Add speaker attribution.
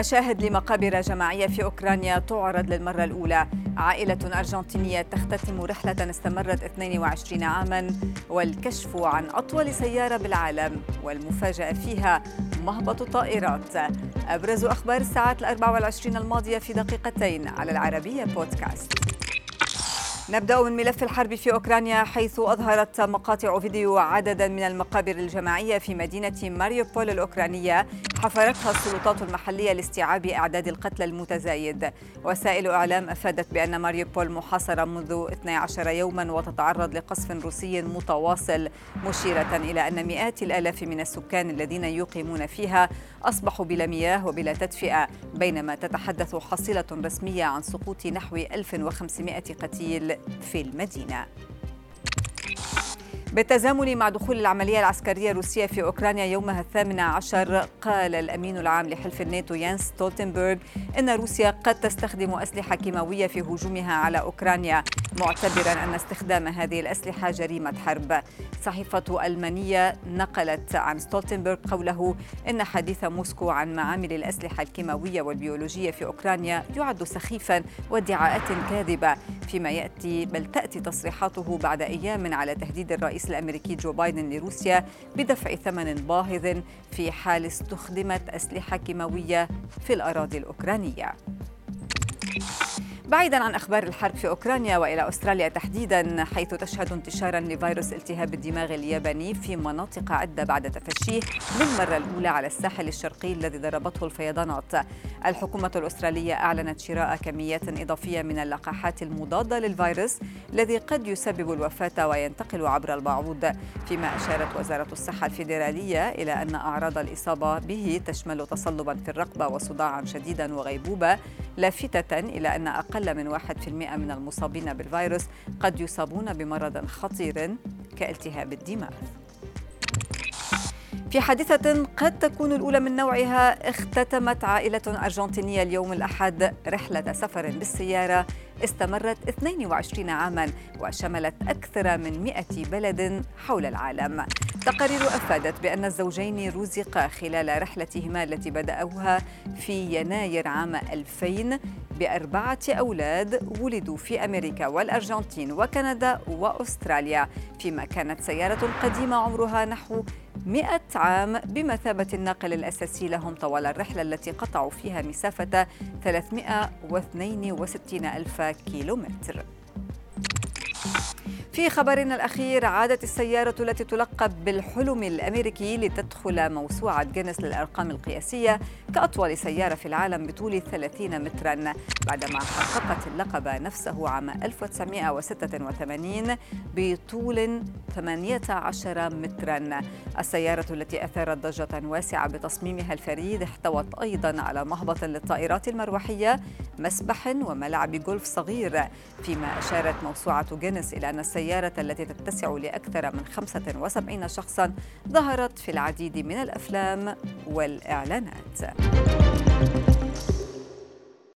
Speaker 1: مشاهد لمقابر جماعية في أوكرانيا تعرض للمرة الأولى. عائلة أرجنتينية تختتم رحلة استمرت 22 عاما والكشف عن أطول سيارة بالعالم والمفاجأة فيها مهبط طائرات. أبرز أخبار الساعات الأربع والعشرين الماضية في دقيقتين على العربية بودكاست. نبدأ من ملف الحرب في أوكرانيا حيث أظهرت مقاطع فيديو عددا من المقابر الجماعية في مدينة ماريوبول الأوكرانية حفرتها السلطات المحلية لاستيعاب أعداد القتلى المتزايد. وسائل إعلام أفادت بأن ماريوبول محاصرة منذ 12 يوما وتتعرض لقصف روسي متواصل مشيرة إلى أن مئات الآلاف من السكان الذين يقيمون فيها أصبحوا بلا مياه وبلا تدفئة بينما تتحدث حصيلة رسمية عن سقوط نحو 1500 قتيل. في المدينة. بالتزامن مع دخول العملية العسكرية الروسية في أوكرانيا يومها الثامن عشر قال الأمين العام لحلف الناتو ينس ستولتنبرغ إن روسيا قد تستخدم أسلحة كيماوية في هجومها على أوكرانيا معتبرا أن استخدام هذه الأسلحة جريمة حرب. صحيفة ألمانية نقلت عن ستولتنبرغ قوله إن حديث موسكو عن معامل الأسلحة الكيماوية والبيولوجية في أوكرانيا يعد سخيفا وادعاءات كاذبة فيما يأتي بل تأتي تصريحاته بعد أيام على تهديد الرئيس الأمريكي جو بايدن لروسيا بدفع ثمن باهظ في حال استخدمت أسلحة كيماوية في الأراضي الأوكرانية. بعيدا عن أخبار الحرب في أوكرانيا وإلى أستراليا تحديدا حيث تشهد انتشارا لفيروس التهاب الدماغ الياباني في مناطق عدة بعد تفشيه للمرة الأولى على الساحل الشرقي الذي ضربته الفيضانات. الحكومة الأسترالية أعلنت شراء كميات إضافية من اللقاحات المضادة للفيروس الذي قد يسبب الوفاة وينتقل عبر البعوض فيما أشارت وزارة الصحة الفيدرالية إلى أن أعراض الإصابة به تشمل تصلبا في الرقبة وصداعا شديدا وغيبوبة لافتة إلى أن أقل أقل من 1% من المصابين بالفيروس قد يصابون بمرض خطير كالتهاب الدماغ. في حادثة قد تكون الأولى من نوعها اختتمت عائلة أرجنتينية اليوم الأحد رحلة سفر بالسيارة. استمرت 22 عاما وشملت أكثر من 100 بلد حول العالم. تقارير أفادت بأن الزوجين رزقا خلال رحلتهما التي بدأوها في يناير عام 2000 بأربعة أولاد ولدوا في أمريكا والأرجنتين وكندا وأستراليا. فيما كانت سيارة قديمة عمرها نحو 100 عام بمثابة الناقل الأساسي لهم طوال الرحلة التي قطعوا فيها مسافة 362 ألف كيلومتر. في خبرنا الأخير عادت السيارة التي تلقب بالحلم الأمريكي لتدخل موسوعة جينيس للأرقام القياسية كأطول سيارة في العالم بطول 30 مترا بعدما حققت اللقب نفسه عام 1986 بطول 18 مترا. السيارة التي أثارت ضجة واسعة بتصميمها الفريد احتوت أيضا على مهبط للطائرات المروحية مسبح وملعب جولف صغير. فيما أشارت موسوعة جينيس إلى أن السيارة السيارة التي تتسع لأكثر من 75 شخصا ظهرت في العديد من الأفلام والإعلانات.